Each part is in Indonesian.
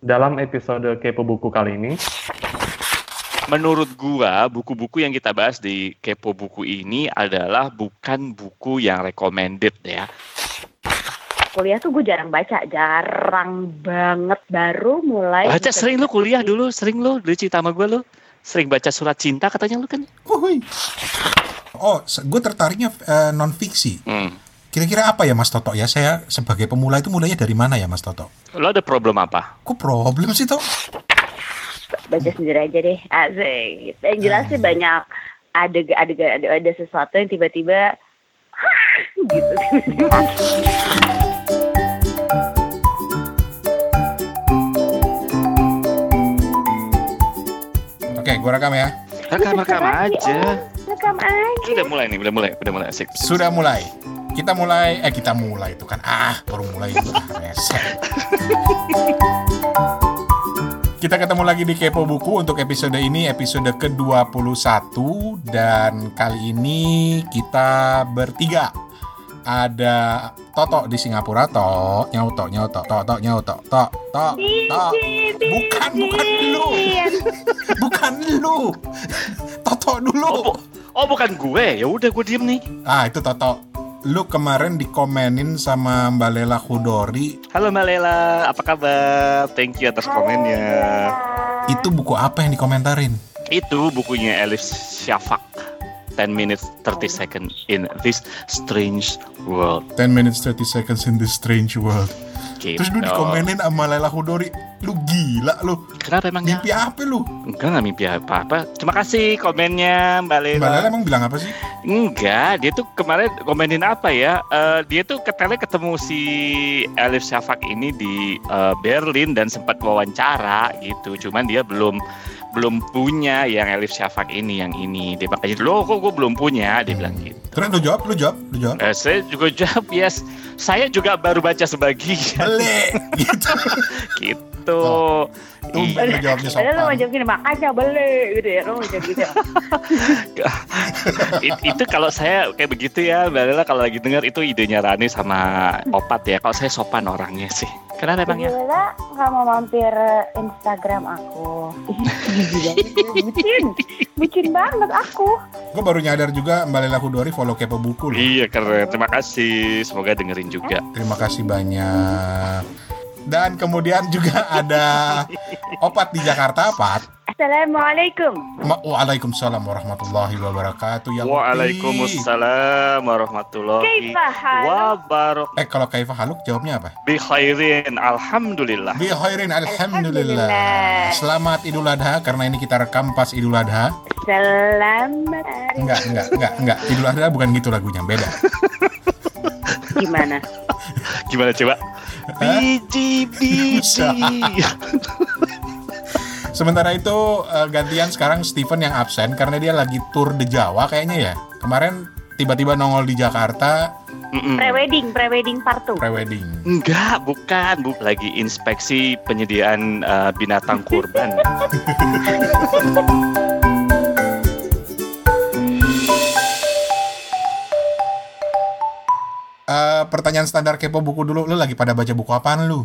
Dalam episode Kepo Buku kali ini, menurut gua buku-buku yang kita bahas di Kepo Buku ini adalah bukan buku yang recommended ya. kuliah tuh gue jarang baca, jarang banget. Baru mulai Baca sering lu kuliah dulu, sering lu dulu cerita sama gua lu. Sering baca surat cinta katanya lu kan. Uhuy. Oh, gue tertariknya eh, non fiksi. Hmm. Kira-kira apa ya Mas Toto ya? Saya sebagai pemula itu mulainya dari mana ya Mas Toto? Lu ada problem apa? Kok problem sih Tok? baca sendiri aja deh. Asik. Yang jelas sih banyak ada ada ada ada sesuatu yang tiba-tiba gitu. Oke, gue rekam ya. Rekam-rekam aja. Rekam aja. Udah mulai nih, udah mulai, udah mulai asik. Sudah mulai. Kita mulai, eh kita mulai itu kan. Ah, baru mulai itu. Ah, Reset. Kita ketemu lagi di Kepo Buku untuk episode ini, episode ke-21. Dan kali ini kita bertiga. Ada Toto di Singapura, Tok, nyauto, nyauto, Tok, Tok, nyauto, Tok, Tok, Tok. Bukan, bukan lu. Bukan lu. Toto dulu. Oh, bu- oh bukan gue, ya udah gue diem nih. Ah, itu Toto. Lu kemarin dikomenin sama Mbak Lela Khudori. Halo Mbak Lela, apa kabar? Thank you atas komennya. Itu buku apa yang dikomentarin? Itu bukunya Elif Shafak. 10 minutes 30 seconds in this strange world. 10 minutes 30 seconds in this strange world. Gitu. Terus lu dikomenin sama Lela Khudori. Lu gila lu. Kenapa emangnya? Mimpi apa lu? Enggak, nggak mimpi apa-apa. Terima kasih komennya Mbak Lela. Mbak Lela emang bilang apa sih? Enggak, dia tuh kemarin komenin apa ya? Eh, dia tuh katanya ketemu si Elif Shafak ini di eh, Berlin dan sempat wawancara gitu. Cuman dia belum belum punya yang Elif Shafak ini yang ini. Dia makanya lo kok gue belum punya? Dia bilang gitu. Terus lu jawab, lu jawab, lu jawab. Eh, saya juga jawab yes. Saya juga baru baca sebagian Beli gitu. gitu. Oh. Tumben lu jawabnya Padahal lo mau sopan. jawab gini, makanya beli gitu ya. Lo mau jawab gitu. It- itu kalau saya kayak begitu ya, Mbak Lela kalau lagi dengar itu idenya Rani sama Opat ya. Kalau saya sopan orangnya sih. Kenapa emangnya? Gila, nggak mau mampir Instagram aku. Bucin, bucin banget aku. Gue baru nyadar juga Mbak Lela Khudori follow kepo buku loh. Iya keren, terima kasih. Semoga dengerin juga. Terima kasih banyak. Dan kemudian juga ada Opat di Jakarta, Pat. Assalamualaikum. Waalaikumsalam warahmatullahi wabarakatuh. Ya. Waalaikumsalam warahmatullahi wabarakatuh. Eh kalau Kaifa Haluk jawabnya apa? Bi khairin, alhamdulillah. Bi khairin alhamdulillah. Alhamdulillah. Selamat Idul Adha karena ini kita rekam pas Idul Adha. Selamat Enggak, enggak, enggak, enggak. Idul Adha bukan gitu lagunya, beda. gimana? Gimana coba? Biji biji. Sementara itu eh, gantian sekarang Steven yang absen karena dia lagi tour di Jawa kayaknya ya. Kemarin tiba-tiba nongol di Jakarta Mm-mm. Prewedding, prewedding part 2. pre-wedding. Enggak, bukan, bu lagi inspeksi penyediaan eh, binatang kurban. pertanyaan standar kepo buku dulu, lu lagi pada baca buku apaan lu?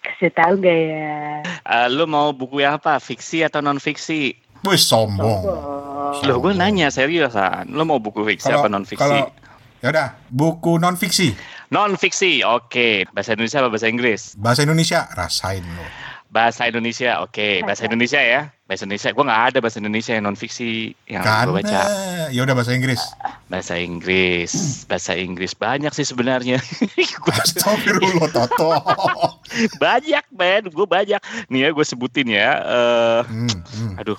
Kasih tahu gak ya? Eh, lu mau buku yang apa? Fiksi atau non fiksi? Wih sombong. Oh. Loh, gue nanya seriusan. Lu mau buku fiksi apa non fiksi? Kalau ya udah, buku non fiksi. Non fiksi, oke. Bahasa Indonesia apa bahasa Inggris? Bahasa Indonesia rasain lu. Bahasa Indonesia, oke. Bahasa Indonesia ya. Bahasa Indonesia. Gue nggak ada bahasa Indonesia yang non fiksi yang gue baca. Ya udah bahasa Inggris. Bahasa Inggris, bahasa Inggris banyak sih sebenarnya. Gua- Astagfirullah Toto. banyak, men. Gue banyak. Nih ya, gue sebutin ya. eh Hmm, hmm. aduh,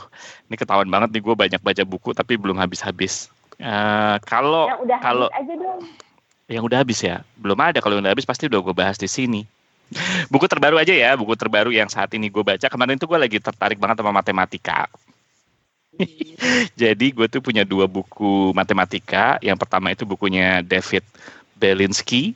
ini ketahuan banget nih gue banyak baca buku tapi belum habis-habis. Eh, kalau Yang udah kalau habis aja dong. yang udah habis ya, belum ada. Kalau yang udah habis pasti udah gue bahas di sini. Buku terbaru aja ya, buku terbaru yang saat ini gue baca. Kemarin tuh gue lagi tertarik banget sama matematika. Jadi gue tuh punya dua buku matematika. Yang pertama itu bukunya David Belinsky,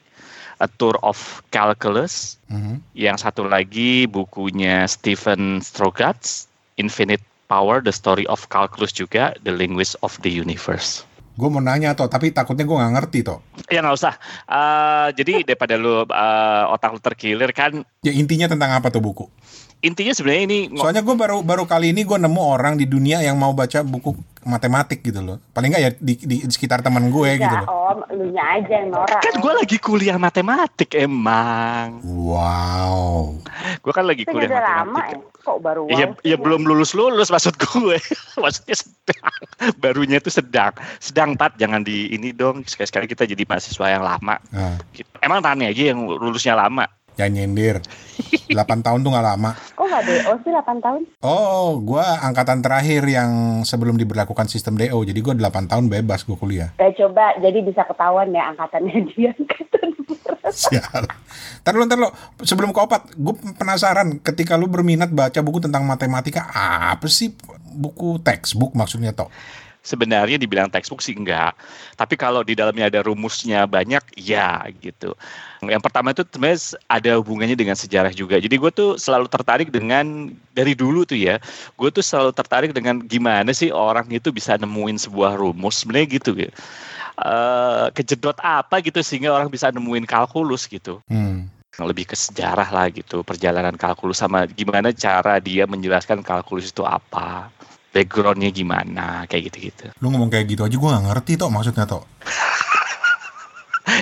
A Tour of Calculus. Mhm. Yang satu lagi bukunya Stephen Strogatz, Infinite Power, The Story of Calculus juga, The Linguist of the Universe. Gue mau nanya toh, tapi takutnya gue nggak ngerti toh. Ya nggak usah. Eh, jadi daripada lu eh, otak lu terkilir kan, Ya intinya tentang apa tuh buku? Intinya sebenarnya ini Soalnya gue baru baru kali ini gue nemu orang di dunia yang mau baca buku matematik gitu loh. Paling nggak ya di, di, di sekitar teman gue gitu Enggak, loh. om, lu aja yang norak. kan gue lagi kuliah matematik emang. Wow. Gue kan lagi Itu kuliah udah lama matematik. ya? Kok baru wow Iya, ya Om? belum lulus lulus maksud gue. Maksudnya sedang. Barunya itu sedang. Sedang tat jangan di ini dong. Sekali sekali kita jadi mahasiswa yang lama. Nah, Gitu. Emang Tani aja yang lulusnya lama. Jangan nyindir. 8 tahun tuh nggak lama. Kok nggak DO sih 8 tahun? Oh, gue angkatan terakhir yang sebelum diberlakukan sistem DO. Jadi gue 8 tahun bebas gue kuliah. Kayak coba, jadi bisa ketahuan ya angkatannya dia angkatan. Sial. Ntar lu, ntar lu. Sebelum ke opat, gue penasaran ketika lu berminat baca buku tentang matematika, apa sih buku textbook maksudnya toh? Sebenarnya dibilang textbook sih enggak. Tapi kalau di dalamnya ada rumusnya banyak, ya gitu. Yang pertama itu sebenarnya ada hubungannya dengan sejarah juga. Jadi gue tuh selalu tertarik dengan dari dulu tuh ya. Gue tuh selalu tertarik dengan gimana sih orang itu bisa nemuin sebuah rumus sebenarnya gitu ya. Eh, kejedot apa gitu sehingga orang bisa nemuin kalkulus gitu Hmm. lebih ke sejarah lah gitu perjalanan kalkulus sama gimana cara dia menjelaskan kalkulus itu apa backgroundnya gimana kayak gitu-gitu Lu ngomong kayak gitu aja gue gak ngerti toh maksudnya toh.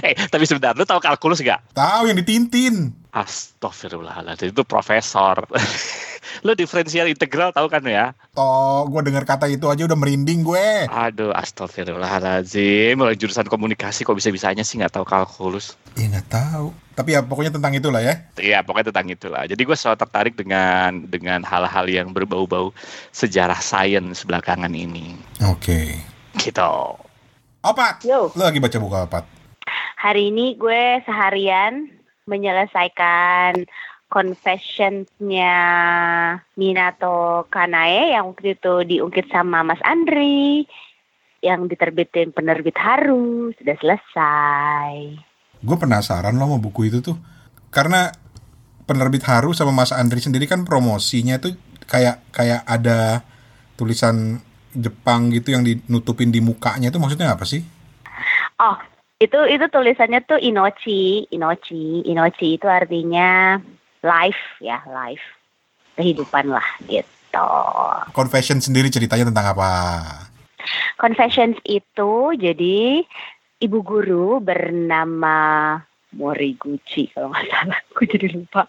Eh tapi sebentar lu tahu kalkulus gak Tahu yang ditintin. Astagfirullahaladzim itu profesor lu diferensial integral tahu kan ya Toh, gue dengar kata itu aja udah merinding gue. aduh astagfirullahaladzim Orang jurusan komunikasi kok bisa-bisanya sih nggak tahu kalkulus Ya nggak tahu. Tapi ya pokoknya tentang itulah ya. Iya pokoknya tentang itulah. Jadi gue selalu tertarik dengan dengan hal-hal yang berbau-bau sejarah sains belakangan ini. Oke. Gitu. Opat. Yo, Lu lagi baca buku apa? Hari ini gue seharian menyelesaikan confessions-nya Minato Kanae yang waktu itu diungkit sama Mas Andri yang diterbitin penerbit Haru sudah selesai. Gue penasaran loh sama buku itu tuh. Karena penerbit Haru sama Mas Andri sendiri kan promosinya tuh kayak kayak ada tulisan Jepang gitu yang dinutupin di mukanya itu maksudnya apa sih? Oh, itu itu tulisannya tuh inochi, inochi, inochi itu artinya life ya, life. Kehidupan lah gitu. Confession sendiri ceritanya tentang apa? Confessions itu jadi ibu guru bernama Moriguchi kalau nggak salah, aku jadi lupa.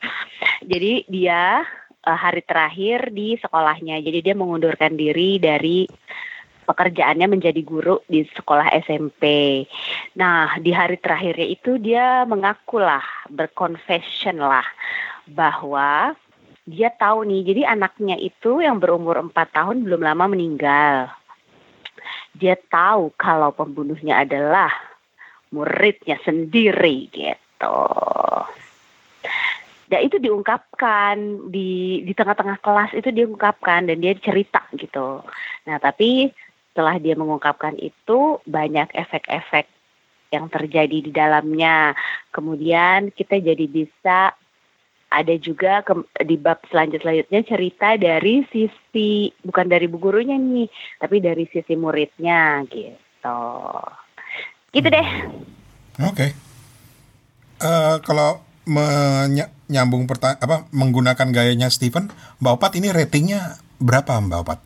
Jadi dia eh, hari terakhir di sekolahnya, jadi dia mengundurkan diri dari pekerjaannya menjadi guru di sekolah SMP. Nah, di hari terakhirnya itu dia mengaku lah, berconfession lah, bahwa dia tahu nih, jadi anaknya itu yang berumur 4 tahun belum lama meninggal. Dia tahu kalau pembunuhnya adalah muridnya sendiri gitu. Dan itu diungkapkan di di tengah-tengah kelas itu diungkapkan dan dia cerita gitu. Nah, tapi setelah dia mengungkapkan itu banyak efek-efek yang terjadi di dalamnya. Kemudian kita jadi bisa ada juga ke- di bab selanjut-selanjutnya cerita dari sisi bukan dari bu gurunya nih, tapi dari sisi muridnya gitu. Gitu deh. Oke. Eh kalau menya- nyambung perta- apa menggunakan gayanya Steven, Mbak Opat ini ratingnya berapa Mbak Opat?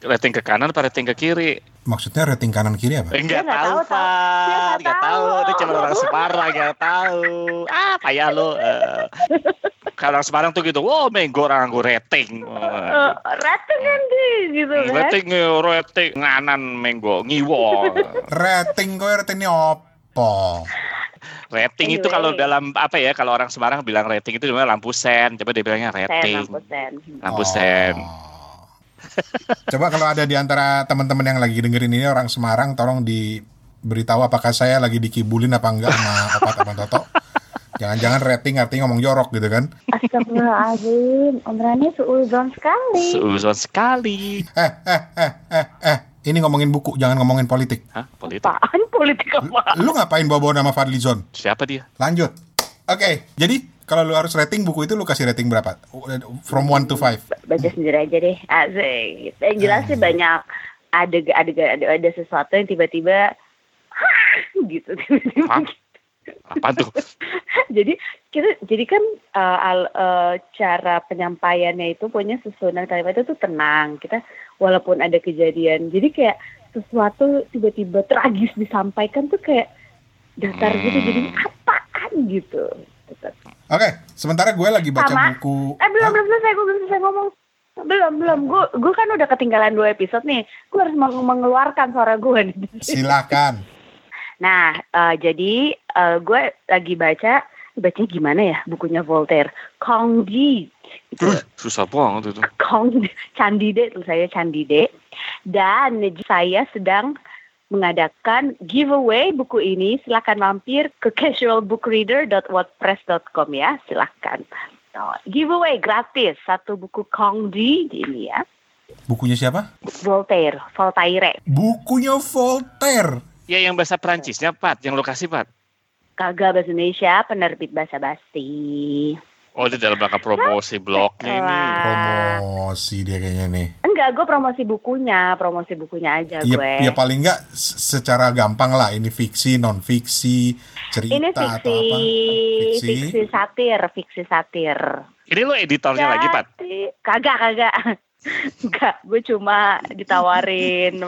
Rating ke kanan apa rating ke kiri? Maksudnya rating kanan kiri apa? Enggak nggak tahu, tahu. Dia Pak. nggak Enggak tahu. tahu. Itu cuma orang Semarang yang tahu. Ah, payah lo. Eh, Kalau orang Semarang tuh gitu, wow, menggo orang nganggo rating. Uh, rating kan gitu kan. Rating, eh, rating, nganan menggo, ngiwo. Rating gue ratingnya opo? Rating itu Anyway. kalau dalam apa ya? Kalau orang Semarang bilang rating itu cuma lampu sen. Coba dia bilangnya Sen, rating. lampu sen. Lampu sen. Oh. Coba kalau ada di antara teman-teman yang lagi dengerin ini orang Semarang, tolong diberitahu apakah saya lagi dikibulin apa enggak sama Opat sama Toto. Jangan-jangan rating artinya ngomong jorok gitu kan? Astagfirullahaladzim, Om Rani seuzon sekali. Seuzon sekali. Eh, eh, eh, eh, eh. Ini ngomongin buku, jangan ngomongin politik. Hah, politik? Apaan politik apa? Lu ngapain bawa-bawa nama Fadlizon? Siapa dia? Lanjut. Oke, jadi kalau lu harus rating buku itu lu kasih rating berapa? From 1 to 5. Baca sendiri aja deh. Asik. Yang jelas sih banyak ada ada ada, ada sesuatu yang tiba-tiba gitu tiba-tiba. Hah? Apa tuh? jadi kita jadi kan uh, al, uh, cara penyampaiannya itu punya susunan kalimat itu tuh tenang kita walaupun ada kejadian jadi kayak sesuatu tiba-tiba tragis disampaikan tuh kayak datar gitu jadi Hmm. apaan gitu Oke, sementara gue lagi baca Sama. buku. eh belum Hah? belum selesai gue belum selesai ngomong belum belum gue gue kan udah ketinggalan dua episode nih gue harus meng- mengeluarkan suara gue nih Silakan. Nah, eh, jadi eh, gue lagi baca, bacanya gimana ya bukunya Voltaire? Candide, gitu. Duh, susah banget itu. Candide, Candide, tuh saya Candide. Dan saya sedang mengadakan giveaway buku ini. Silakan mampir ke casualbookreader.wordpress.com ya, silakan. So, giveaway gratis satu buku Candide ini ya, Bukunya siapa? Voltaire, Voltaire. Bukunya Voltaire. Ya yang bahasa Perancisnya, Pat. Yang lokasi, Pat. Kagak bahasa Indonesia, penerbit bahasa basi. Oh, itu dalam rangka promosi blognya ini. Promosi dia kayaknya nih. Enggak, gue promosi bukunya, promosi bukunya aja Iya, gue. ya paling nggak se- secara gampang lah. Ini fiksi, non fiksi, cerita Ini atau fiksi, apa? fiksi satir, fiksi satir. Ini lo editornya lagi, Pat. Kagak, kagak. Enggak, gue cuma ditawarin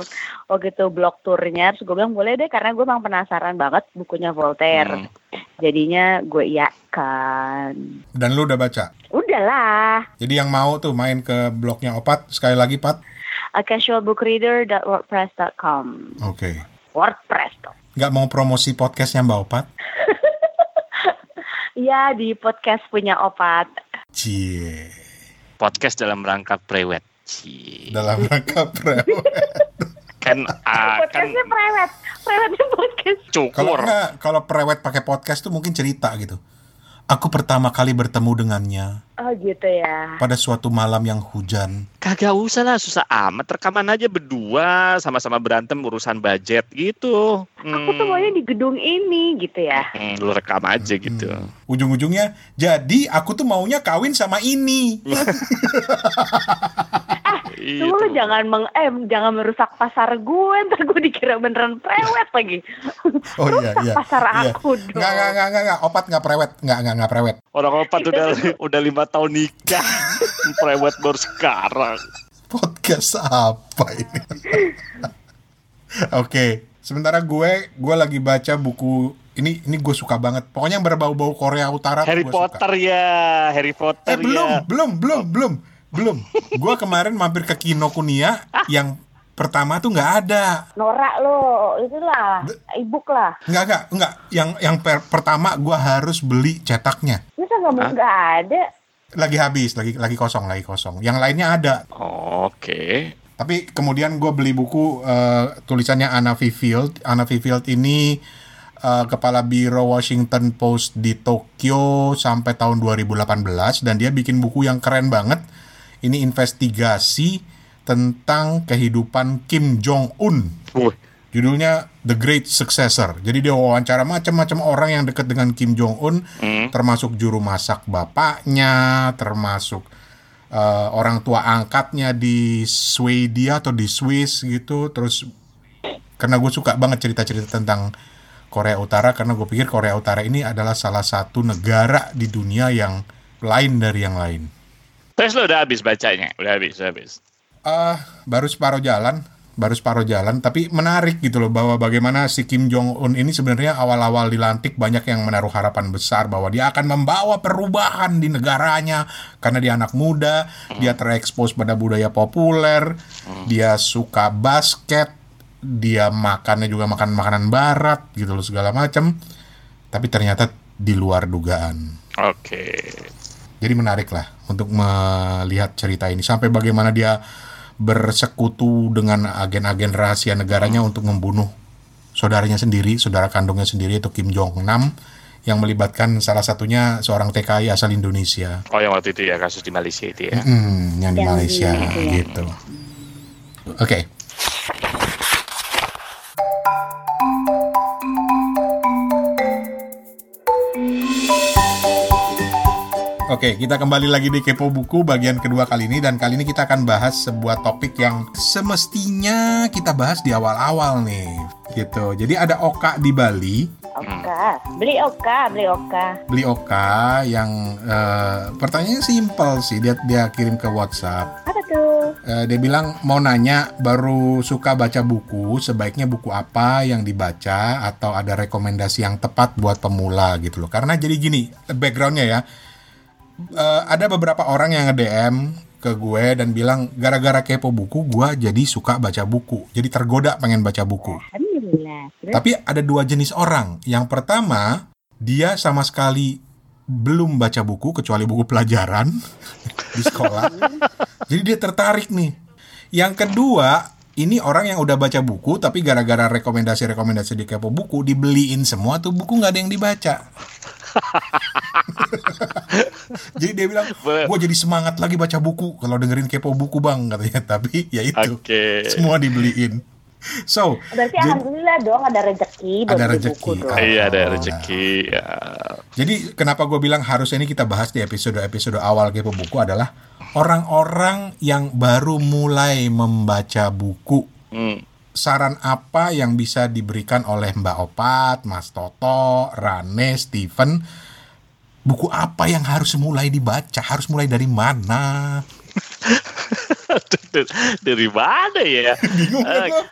waktu itu blog turnya, terus gue bilang boleh deh karena gue emang penasaran banget bukunya Voltaire. Hmm. Jadinya gue iakan. Dan lu udah baca. Udahlah, Jadi yang mau tuh main ke blognya Opat sekali lagi Pat. a casualbookreader.wordpress.com. Oke. WordPress dong. Nggak mau promosi podcastnya Mbak Opat? Iya di podcast punya opat. Cie. Podcast dalam rangka prewed. Cie. Dalam rangka prewed. Kan, ah, kan Podcastnya prewed, prewednya podcast. Kalau cukur. enggak, kalau prewed pakai podcast tuh mungkin cerita gitu. Aku pertama kali bertemu dengannya Oh gitu ya. pada suatu malam yang hujan. Kagak usah lah, susah amat. Rekaman aja berdua, sama-sama berantem urusan budget gitu. Aku tuh maunya di gedung ini gitu ya. Hmm, lu rekam aja gitu. Hmm. Ujung-ujungnya, jadi aku tuh maunya kawin sama ini. Itu. Tunggu lu jangan meng eh jangan merusak pasar gue ntar gue dikira beneran prewed lagi. Oh iya, iya. pasar iya. aku dong. Nggak, nggak, nggak, nggak, nggak. Opat nggak prewed. Nggak, nggak, nggak prewed. Orang opat udah udah lima tahun nikah, prewed baru sekarang. Podcast apa ini? Oke, sementara gue, gue lagi baca buku ini, ini gue suka banget. Pokoknya yang berbau-bau Korea Utara Harry Potter suka. ya, Harry Potter Eh belum, ya. belum, belum, belum, belum. Gue kemarin mampir ke Kinokuniya yang pertama tuh nggak ada. Norak lo, itulah ibuk lah. Nggak, nggak, nggak. Yang yang per- pertama gue harus beli cetaknya. Masa nggak mau nggak ada? Lagi habis, lagi lagi kosong, lagi kosong. Yang lainnya ada. Oke. Tapi kemudian gue beli buku eh, tulisannya Anna Fifield. Anna Fifield ini eh, kepala biro Washington Post di Tokyo sampai tahun 2018 dan dia bikin buku yang keren banget. Ini investigasi tentang kehidupan Kim Jong Un. Judulnya The Great Successor. Jadi dia wawancara macam-macam orang yang dekat dengan Kim Jong Un, hmm. termasuk juru masak bapaknya, termasuk eh, orang tua angkatnya di Swedia atau di Swiss gitu. Terus karena gue suka banget cerita-cerita tentang Korea Utara karena gue pikir Korea Utara ini adalah salah satu negara di dunia yang lain dari yang lain. Terus lo udah habis bacanya, udah habis, udah habis. Ah, baru separuh jalan, baru separuh jalan, tapi menarik gitu loh bahwa bagaimana si Kim Jong Un ini sebenarnya awal-awal dilantik banyak yang menaruh harapan besar bahwa dia akan membawa perubahan di negaranya karena dia anak muda, dia terekspos pada budaya populer, dia suka basket, dia makannya juga makan makanan barat gitu loh segala macam. Tapi ternyata di luar dugaan. Oke. Jadi menarik lah untuk melihat cerita ini sampai bagaimana dia bersekutu dengan agen-agen rahasia negaranya untuk membunuh saudaranya sendiri, saudara kandungnya sendiri itu Kim Jong Nam yang melibatkan salah satunya seorang TKI asal Indonesia. Oh yang waktu itu ya kasus di Malaysia itu ya. Hmm, yang di Yang Malaysia di- iya. gitu. Oke. Oke, kita kembali lagi di Kepo Buku bagian kedua kali ini dan kali ini kita akan bahas sebuah topik yang semestinya kita bahas di awal-awal nih. gitu. Jadi ada Oka di Bali, Oka, beli Oka, beli Oka. beli Oka yang eh, pertanyaannya simpel sih. Dia dia kirim ke WhatsApp. Apa tuh? Eh, dia bilang mau nanya baru suka baca buku, sebaiknya buku apa yang dibaca atau ada rekomendasi yang tepat buat pemula gitu loh. Karena jadi gini, backgroundnya ya, Eh, ada beberapa orang yang nge-DM ke gue dan bilang gara-gara kepo buku gue jadi suka baca buku, jadi tergoda pengen baca buku. Tapi ada dua jenis orang. Yang pertama, dia sama sekali belum baca buku kecuali buku pelajaran di sekolah. Jadi dia tertarik nih. Yang kedua, ini orang yang udah baca buku tapi gara-gara rekomendasi-rekomendasi di kepo buku dibeliin semua tuh buku nggak ada yang dibaca. jadi dia bilang, gue jadi semangat lagi baca buku kalau dengerin kepo buku bang katanya. Tapi ya itu Oke. semua dibeliin. So, Berarti Jadi- alhamdulillah dong ada rezeki Ada rezeki. buku dong. Iya ada rezeki. Ya. Jadi kenapa gue bilang harusnya ini kita bahas di episode-episode awal Kepo Buku adalah orang-orang yang baru mulai membaca buku. Hmm. Saran apa yang bisa diberikan oleh Mbak Opat, Mas Toto, Rane, Steven? Buku apa yang harus mulai dibaca? Harus mulai dari mana? Dari mana ya? Bingung lo?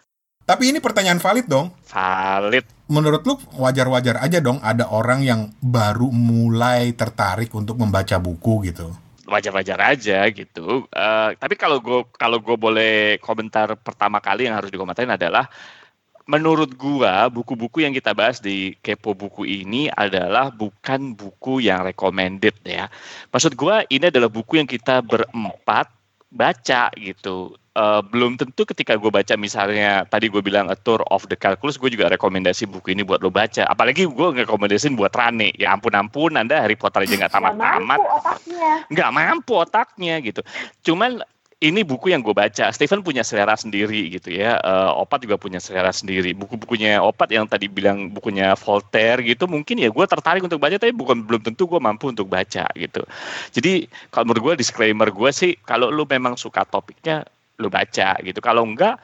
Tapi ini pertanyaan valid dong. Valid. Menurut lu wajar-wajar aja dong ada orang yang baru mulai tertarik untuk membaca buku gitu. wajar-wajar aja gitu. Eh, tapi kalau gue kalau gue boleh komentar pertama kali yang harus dikomentarin adalah menurut gua buku-buku yang kita bahas di kepo buku ini adalah bukan buku yang recommended ya. Maksud gua ini adalah buku yang kita berempat baca gitu. Eh, belum tentu ketika gue baca misalnya tadi gue bilang A Tour of the Calculus gue juga rekomendasi buku ini buat lo baca apalagi gue ngerekomendasiin buat Rane ya ampun ampun anda Harry Potter aja nggak tamat-tamat nggak mampu otaknya gitu. Cuman ini buku yang gue baca. Stephen punya selera sendiri gitu ya. Eh, Opat juga punya selera sendiri. Buku-bukunya Opat yang tadi bilang bukunya Voltaire gitu, mungkin ya gue tertarik untuk baca, tapi bukan belum tentu gue mampu untuk baca gitu. Jadi kalau menurut gue disclaimer gue sih, kalau lu memang suka topiknya, lu baca gitu. Kalau enggak,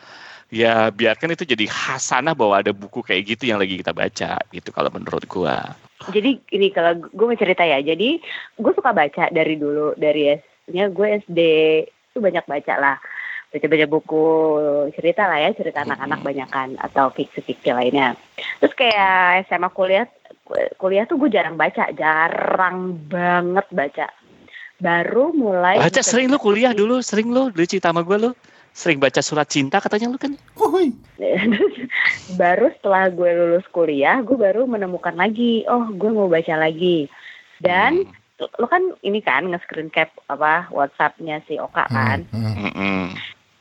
ya biarkan itu jadi hasanah bahwa ada buku kayak gitu yang lagi kita baca gitu. Kalau menurut gue. Jadi ini kalau gue mau cerita ya. Jadi gue suka baca dari dulu dari S-nya gue SD itu banyak baca lah. Baca-baca buku cerita lah ya, cerita anak-anak banyakan atau fiksi-fiksi lainnya. Terus kayak SMA kuliah kuliah tuh gue jarang baca, jarang banget baca. Baru mulai Baca sering lu kuliah dulu, sering lu dulu cerita sama gue lu. Sering baca surat cinta katanya lu kan. Uhuy. baru setelah gue lulus kuliah, gue baru menemukan lagi, oh gue mau baca lagi. Dan lo kan ini kan nge-screen cap apa WhatsAppnya si Oka kan. Hmm, hmm. Mm-mm.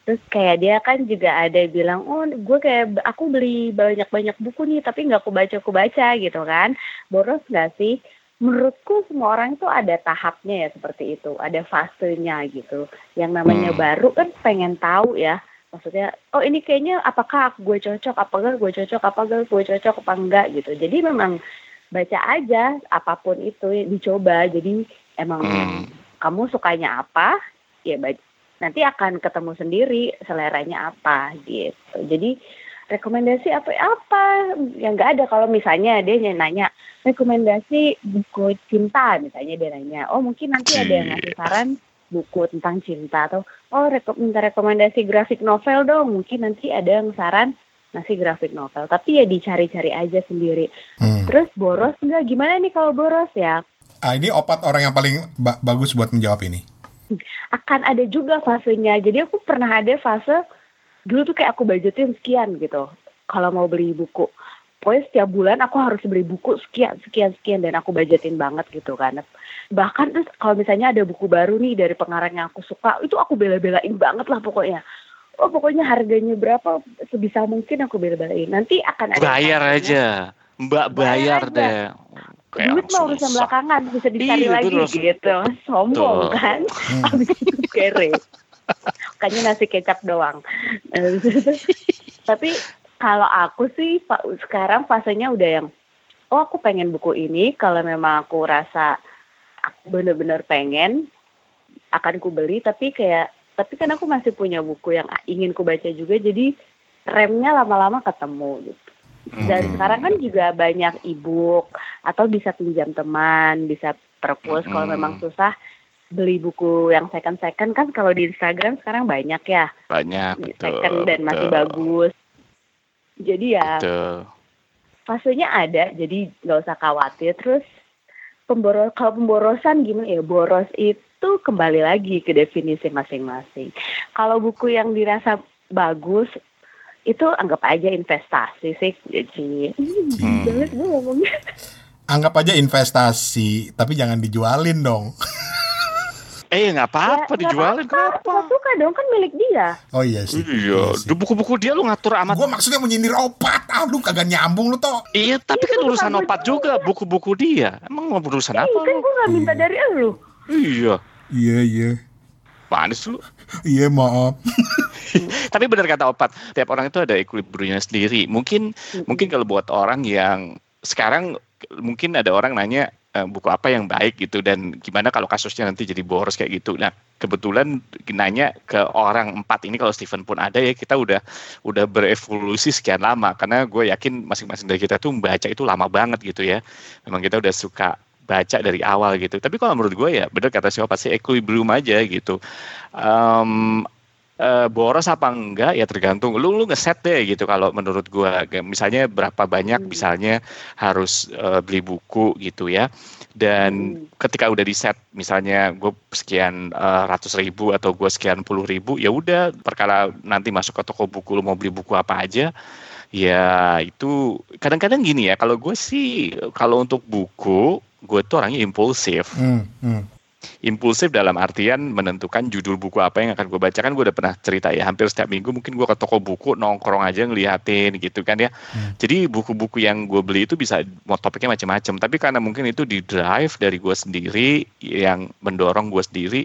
Terus kayak dia kan juga ada bilang, oh gue kayak aku beli banyak-banyak buku nih, tapi nggak aku baca aku baca gitu kan. Boros nggak sih? Menurutku semua orang itu ada tahapnya ya seperti itu, ada fasenya gitu. Yang namanya Hmm. baru kan pengen tahu ya, maksudnya, oh ini kayaknya apakah gue cocok, apakah gue cocok, apakah gue cocok apa enggak gitu. Jadi memang baca aja apa pun itu dicoba. Jadi emang Hmm. kamu sukanya apa, ya baca nanti akan ketemu sendiri seleranya apa gitu. Jadi rekomendasi apa apa yang nggak ada kalau misalnya dia nanya rekomendasi buku cinta misalnya dia nanya oh mungkin nanti ada yang ngasih saran buku tentang cinta atau oh reko minta rekomendasi grafik novel dong mungkin nanti ada yang saran ngasih grafik novel tapi ya dicari-cari aja sendiri Hmm. terus boros nggak gimana nih kalau boros ya Ah, ini opat orang yang paling ba- bagus buat menjawab ini. akan ada juga fasenya. Jadi aku pernah ada fase dulu tuh kayak aku budgetin sekian gitu. Kalau mau beli buku, pokoknya setiap bulan aku harus beli buku sekian, sekian, sekian dan aku budgetin banget gitu kan. Bahkan terus kalau misalnya ada buku baru nih dari pengarang yang aku suka, itu aku bela-belain banget lah pokoknya. Oh pokoknya harganya berapa sebisa mungkin aku bela-belain. Nanti akan ada Bayar fasenya. aja. Mbak bayar Bayar deh. Kayak Duit mah urusan susah. belakangan bisa dicari Iya, lagi gitu. Sombong Betul. kan. Hmm. Habis itu kere. Makanya nasi kecap doang. Tapi kalau aku sih fa- sekarang fasenya udah yang oh aku pengen buku ini kalau memang aku rasa aku bener-bener pengen akan ku beli tapi kayak tapi kan aku masih punya buku yang ingin ku baca juga jadi remnya lama-lama ketemu gitu. Dan Hmm. sekarang kan juga banyak e-book atau bisa pinjam teman, bisa perpus kalau Hmm. memang susah beli buku yang second-second kan kalau di Instagram sekarang banyak ya banyak betul second dan masih betul, bagus. Jadi ya betul. fasenya ada, jadi nggak usah khawatir. Terus pemboros kalau pemborosan gimana ya? Boros itu kembali lagi ke definisi masing-masing. Kalau buku yang dirasa bagus itu anggap aja investasi sih. Jadi Hmm. banget gue ngomongnya. Anggap aja investasi, tapi jangan dijualin dong. eh nggak apa-apa Ya, dijualin apa-apa. kenapa Suka suka dong kan milik dia. Oh iya sih. Iya, di buku-buku dia lu ngatur amat. Gue maksudnya menyindir opat. Ah, lu kagak nyambung lu toh. Iya, tapi kan Itu urusan bukan opat juga, buku-buku dia. Emang mau urusan Eh, apa kan lu? gue nggak minta dari lu. Iya, Iya, iya. manis lu. Iya, maaf. Tapi benar kata opat, tiap orang itu ada equilibriumnya sendiri. Mungkin mungkin kalau buat orang yang sekarang mungkin ada orang nanya eh, buku apa yang baik gitu dan gimana kalau kasusnya nanti jadi boros kayak gitu. Nah kebetulan nanya ke orang empat ini kalau Steven pun ada ya kita udah udah berevolusi sekian lama karena gue yakin masing-masing dari kita tuh membaca itu lama banget gitu ya. Memang kita udah suka baca dari awal gitu. Tapi kalau menurut gue ya benar kata siapa pasti equilibrium aja gitu. Em, eh, boros apa enggak ya tergantung lu lu ngeset deh gitu kalau menurut gua misalnya berapa banyak Hmm. misalnya harus eh, beli buku gitu ya dan Hmm. ketika udah di set misalnya gue sekian eh, ratus ribu atau gue sekian puluh ribu ya udah perkara nanti masuk ke toko buku lu mau beli buku apa aja ya itu kadang-kadang gini ya kalau gue sih kalau untuk buku gue tuh orangnya impulsif Hmm, hmm. impulsif dalam artian menentukan judul buku apa yang akan gue baca kan gue udah pernah cerita ya hampir setiap minggu mungkin gue ke toko buku nongkrong aja ngeliatin gitu kan ya Hmm. jadi buku-buku yang gue beli itu bisa mau topiknya macam-macam tapi karena mungkin itu di drive dari gue sendiri yang mendorong gue sendiri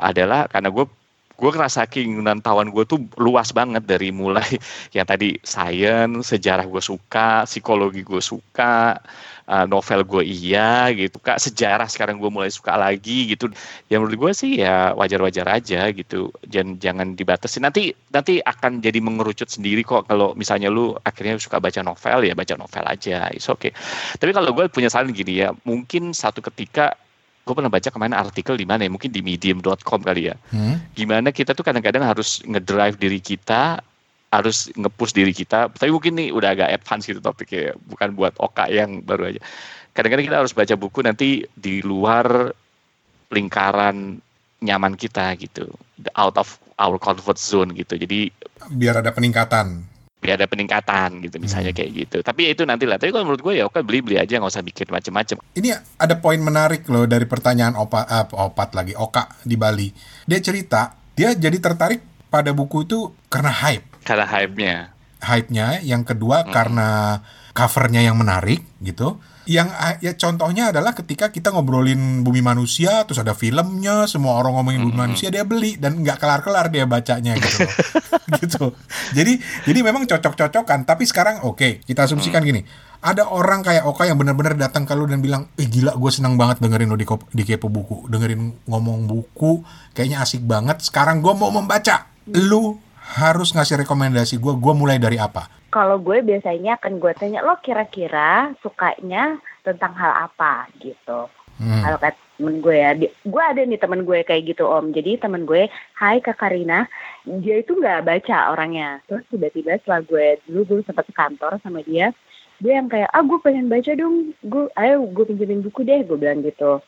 adalah karena gue gue ngerasa keinginan tawan gue tuh luas banget dari mulai yang tadi sains, sejarah gue suka, psikologi gue suka, uh, novel gue iya gitu, kak sejarah sekarang gue mulai suka lagi gitu. Yang menurut gue sih ya wajar-wajar aja gitu, jangan jangan dibatasi. Nanti nanti akan jadi mengerucut sendiri kok kalau misalnya lu akhirnya suka baca novel ya baca novel aja, is oke. Tapi kalau gue punya saran gini ya, mungkin satu ketika gue pernah baca kemarin artikel di mana ya mungkin di medium.com kali ya Hmm. gimana kita tuh kadang-kadang harus ngedrive diri kita harus ngepush diri kita tapi mungkin nih udah agak advance gitu topiknya bukan buat oka yang baru aja kadang-kadang kita harus baca buku nanti di luar lingkaran nyaman kita gitu out of our comfort zone gitu jadi Biar ada peningkatan. biar ada peningkatan gitu misalnya Hmm. kayak gitu tapi ya itu nanti lah tapi kalau menurut gue ya oke beli beli aja nggak usah bikin macem-macem Ini ada poin menarik loh dari pertanyaan opa, eh, opat lagi, Oka di Bali. Dia cerita, dia jadi tertarik pada buku itu karena hype. Karena hype-nya Hype-nya, yang kedua Hmm. karena covernya yang menarik gitu. Yang ah, ya contohnya adalah ketika kita ngobrolin bumi manusia, terus ada filmnya, semua orang ngomongin bumi Hmm. manusia, dia beli dan nggak kelar-kelar dia bacanya gitu. gitu. Jadi jadi memang cocok-cocokan. Tapi sekarang oke, kita asumsikan Hmm. gini. Ada orang kayak Oka yang benar-benar datang ke lu dan bilang, eh gila gue senang banget dengerin lu di, di Kepo Buku. Dengerin ngomong buku, kayaknya asik banget. Sekarang gue mau membaca. Lu harus ngasih rekomendasi gue, gue mulai dari apa? Kalau gue biasanya akan gue tanya lo kira-kira sukanya tentang hal apa gitu. Hmm. Kalau kata temen gue ya, di- gue ada nih temen gue kayak gitu om. Jadi temen gue, Hai Kak Karina, dia itu nggak baca orangnya. Terus tiba-tiba setelah gue dulu gue sempat ke kantor sama dia, dia yang kayak, ah gue pengen baca dong, gue, ayo gue pinjemin buku deh, gue bilang gitu.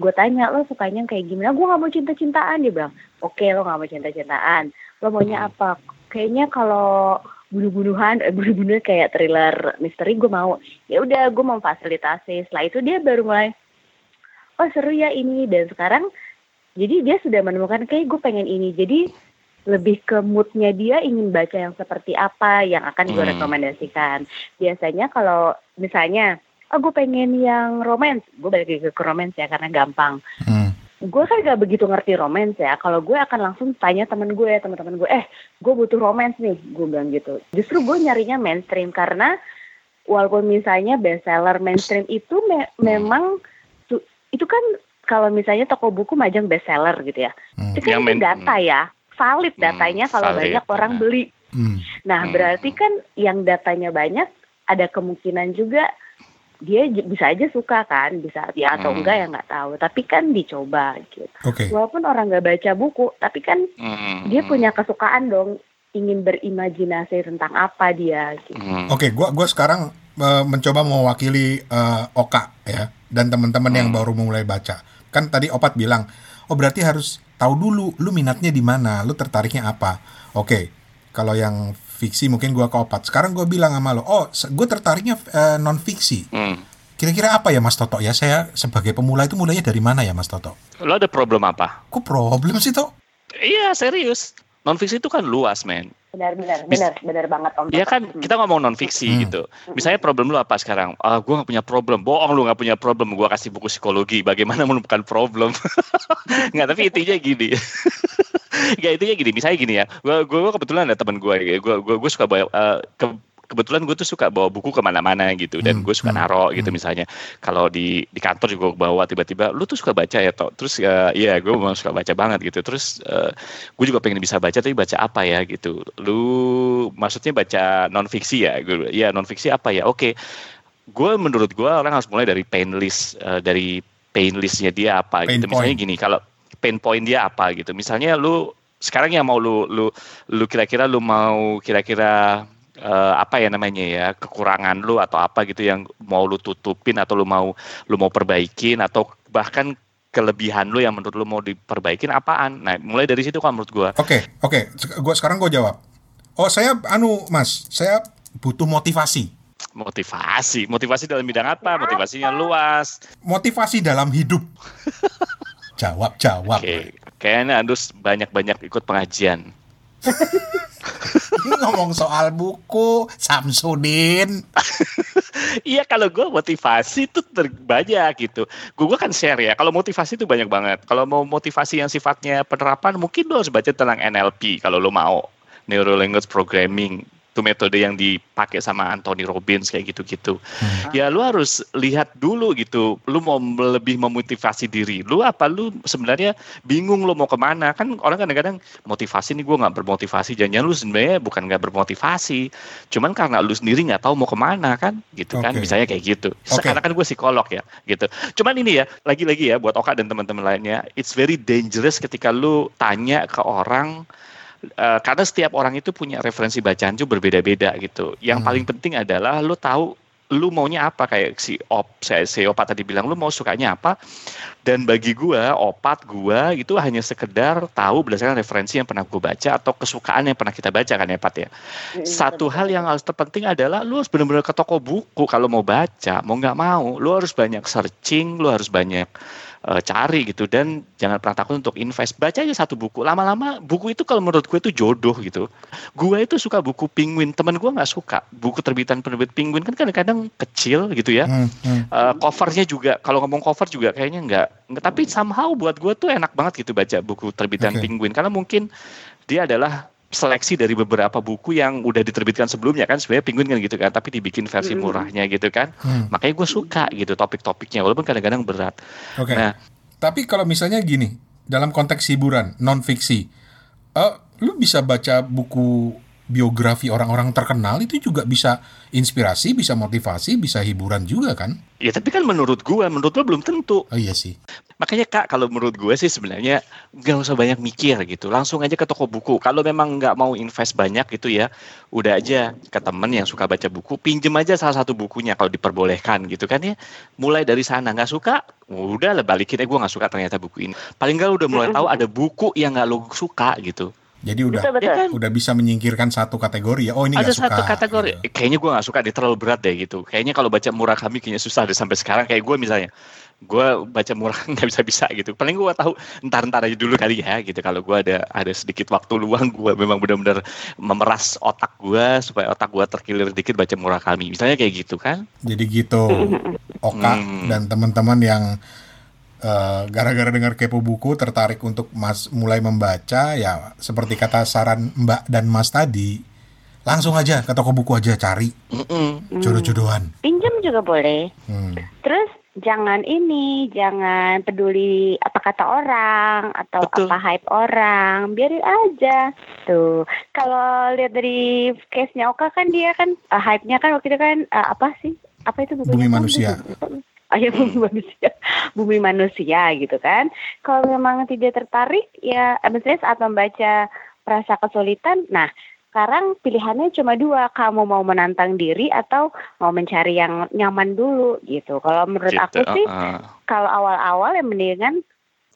Gue tanya lo sukanya kayak gimana? Gue nggak mau cinta-cintaan dia bilang. Oke lo nggak mau cinta-cintaan. Lo maunya apa? Kayaknya kalau bunuh-bunuhan, eh, bunuh-bunuh kayak thriller misteri gue mau. Ya udah gue mau fasilitasi. Setelah itu dia baru mulai oh seru ya ini dan sekarang jadi dia sudah menemukan kayak gue pengen ini jadi lebih ke moodnya dia ingin baca yang seperti apa yang akan gue Hmm. rekomendasikan biasanya kalau misalnya oh gue pengen yang romance gue balik ke romance ya karena gampang Hmm. Gue kan gak begitu ngerti romance ya kalau gue akan langsung tanya temen gue teman-teman gue eh gue butuh romance nih gue bilang gitu justru gue nyarinya mainstream karena walaupun misalnya bestseller mainstream itu me- memang itu kan kalau misalnya toko buku majang bestseller gitu ya Hmm. itu kan main- data ya valid Hmm, datanya kalau valid, banyak orang nah. beli Hmm. nah Hmm. berarti kan yang datanya banyak ada kemungkinan juga dia bisa aja suka kan, bisa ya atau Hmm. enggak ya nggak tahu. Tapi kan dicoba gitu. Oke. Walaupun orang nggak baca buku, tapi kan Hmm. dia punya kesukaan dong ingin berimajinasi tentang apa dia gitu. Hmm. Oke, gua gua sekarang eh, mencoba mewakili eh, Oka ya dan teman-teman yang Hmm. baru mulai baca. Kan tadi Opat bilang, "Oh, berarti harus tahu dulu lu minatnya di mana, lu tertariknya apa." Oke. Kalau yang fiksi mungkin gua ke Opat. Sekarang gua bilang sama lo, "Oh, gue tertariknya non fiksi." Hmm. Kira-kira apa ya Mas Toto ya? Saya sebagai pemula itu mulainya dari mana ya Mas Toto? Lo ada problem apa? Kok problem sih, Tok? Iya serius. Non fiksi itu kan luas, men. Benar benar Bis- benar benar banget Om. Iya kan Hmm. kita ngomong non fiksi Hmm. gitu. Misalnya problem lu apa sekarang? Ah, gue nggak punya problem. Bohong lu nggak punya problem. Gue kasih buku psikologi. Bagaimana menemukan problem? nggak tapi intinya gini. Nggak intinya gini. Misalnya gini ya. Gue gue kebetulan ada teman gue. Gue gue gue suka bawa. eh, ke- kebetulan gue tuh suka bawa buku ke mana-mana gitu dan Hmm, gue suka hmm, naro gitu hmm. misalnya kalau di di kantor juga gue bawa tiba-tiba lu tuh suka baca ya toh terus ya iya gue memang suka baca banget gitu terus eh, gue juga pengen bisa baca tapi baca apa ya gitu lu maksudnya baca non fiksi ya gue ya non fiksi apa ya oke gue menurut gue orang harus mulai dari pain list eh, dari pain listnya dia apa Pain gitu misalnya point. gini kalau pain point dia apa gitu misalnya lu sekarang yang mau lu lu lu kira-kira lu mau kira-kira eh, apa ya namanya ya kekurangan lu atau apa gitu yang mau lu tutupin atau lu mau lu mau perbaikin atau bahkan kelebihan lu yang menurut lu mau diperbaikin apaan nah mulai dari situ kan menurut gua Oke, oke. Sek- Gua sekarang gua jawab. Oh, saya anu, Mas. Saya butuh motivasi. motivasi motivasi dalam bidang apa motivasinya luas Motivasi dalam hidup. jawab, jawab. oke kayaknya harus banyak-banyak ikut pengajian Ini ngomong soal buku Samsudin. Iya kalau gue motivasi itu ter- banyak gitu. Gue kan share ya. Kalau motivasi itu banyak banget. Kalau mau motivasi yang sifatnya penerapan, mungkin lo harus baca tentang NLP kalau lo mau Neuro Language Programming. Itu metode yang dipakai sama Anthony Robbins kayak gitu-gitu. Ya lu harus lihat dulu gitu. Lu mau lebih memotivasi diri. Lu apa lu sebenarnya bingung lu mau ke mana? Kan orang kadang-kadang motivasi nih gue nggak bermotivasi. Jangan-jangan lu sebenarnya bukan nggak bermotivasi. Cuman karena lu sendiri nggak tahu mau ke mana kan? Gitu kan? Oke. Misalnya kayak gitu. Sekarang kan gue psikolog ya gitu. Cuman ini ya lagi-lagi ya buat Oka dan teman-teman lainnya, it's very dangerous ketika lu tanya ke orang eh, karena setiap orang itu punya referensi bacaan itu berbeda-beda gitu. Yang Hmm. paling penting adalah lu tahu lu maunya apa kayak si op saya si opat tadi bilang lu mau sukanya apa dan bagi gua opat gua itu hanya sekedar tahu berdasarkan referensi yang pernah gua baca atau kesukaan yang pernah kita baca kan ya Pat ya Mm, satu betul, hal yang harus terpenting adalah lu harus benar-benar ke toko buku kalau mau baca mau nggak mau lu harus banyak searching lu harus banyak eh, cari gitu. Dan jangan pernah takut untuk invest. Baca aja satu buku. Lama-lama buku itu kalau menurut gue itu jodoh gitu. Gue itu suka buku penguin. Temen gue nggak suka. Buku terbitan penerbit penguin kan kadang-kadang kecil gitu ya. Hmm, hmm. Eh, covernya juga kalau ngomong cover juga kayaknya nggak. Tapi somehow buat gue tuh enak banget gitu baca buku terbitan Oke. penguin. Karena mungkin dia adalah seleksi dari beberapa buku yang udah diterbitkan sebelumnya kan sebenarnya penguin kan gitu kan tapi dibikin versi murahnya gitu kan Hmm. makanya gue suka gitu topik-topiknya walaupun kadang-kadang berat Oke. Nah. Tapi kalau misalnya gini, dalam konteks hiburan, non fiksi, eh, lu bisa baca buku biografi orang-orang terkenal itu juga bisa inspirasi, bisa motivasi, bisa hiburan juga kan? ya tapi kan menurut gue menurut lo belum tentu Oh iya sih. Makanya kak, kalau menurut gue sih sebenarnya nggak usah banyak mikir gitu, langsung aja ke toko buku. Kalau memang nggak mau invest banyak gitu ya, udah aja ke temen yang suka baca buku, pinjem aja salah satu bukunya kalau diperbolehkan gitu kan ya. Mulai dari sana nggak suka, udah lah balikin. Eh gue nggak suka ternyata buku ini. Paling nggak udah mulai tahu ada buku yang nggak lo suka gitu. Jadi udah Betul betul. Ya kan? udah bisa menyingkirkan satu kategori ya. Oh ini ada suka. satu kategori, gitu. kayaknya gue nggak suka, dia terlalu berat deh gitu. Kayaknya kalau baca Murakami kayaknya susah deh sampai sekarang. Kayak gue misalnya, gue baca murah nggak bisa bisa gitu. Paling gue tahu ntar ntar aja dulu kali ya gitu. Kalau gue ada ada sedikit waktu luang, gue memang benar-benar memeras otak gue supaya otak gue terkilir dikit baca Murakami. Misalnya kayak gitu kan? Jadi gitu. Oka Hmm. dan teman-teman yang eh, gara-gara dengar kepo buku tertarik untuk mas mulai membaca ya seperti kata saran Mbak dan Mas tadi langsung aja ke toko buku aja cari Mm-mm. Hmm. jodoh-jodohan. Pinjam juga boleh. Hmm. Terus jangan ini, jangan peduli apa kata orang atau Betul. apa hype orang, biarin aja. gitu. Kalau lihat dari case-nya Oka kan dia kan uh, hype-nya kan waktu itu kan uh, apa sih? Apa itu bukunya? Bumi? Manusia. Ya bumi manusia, bumi manusia gitu kan. Kalau memang tidak tertarik ya, maksudnya saat membaca rasa kesulitan, nah sekarang pilihannya cuma dua, kamu mau menantang diri atau mau mencari yang nyaman dulu gitu. Kalau menurut aku Gitu, sih, uh-uh. kalau awal-awal ya mendingan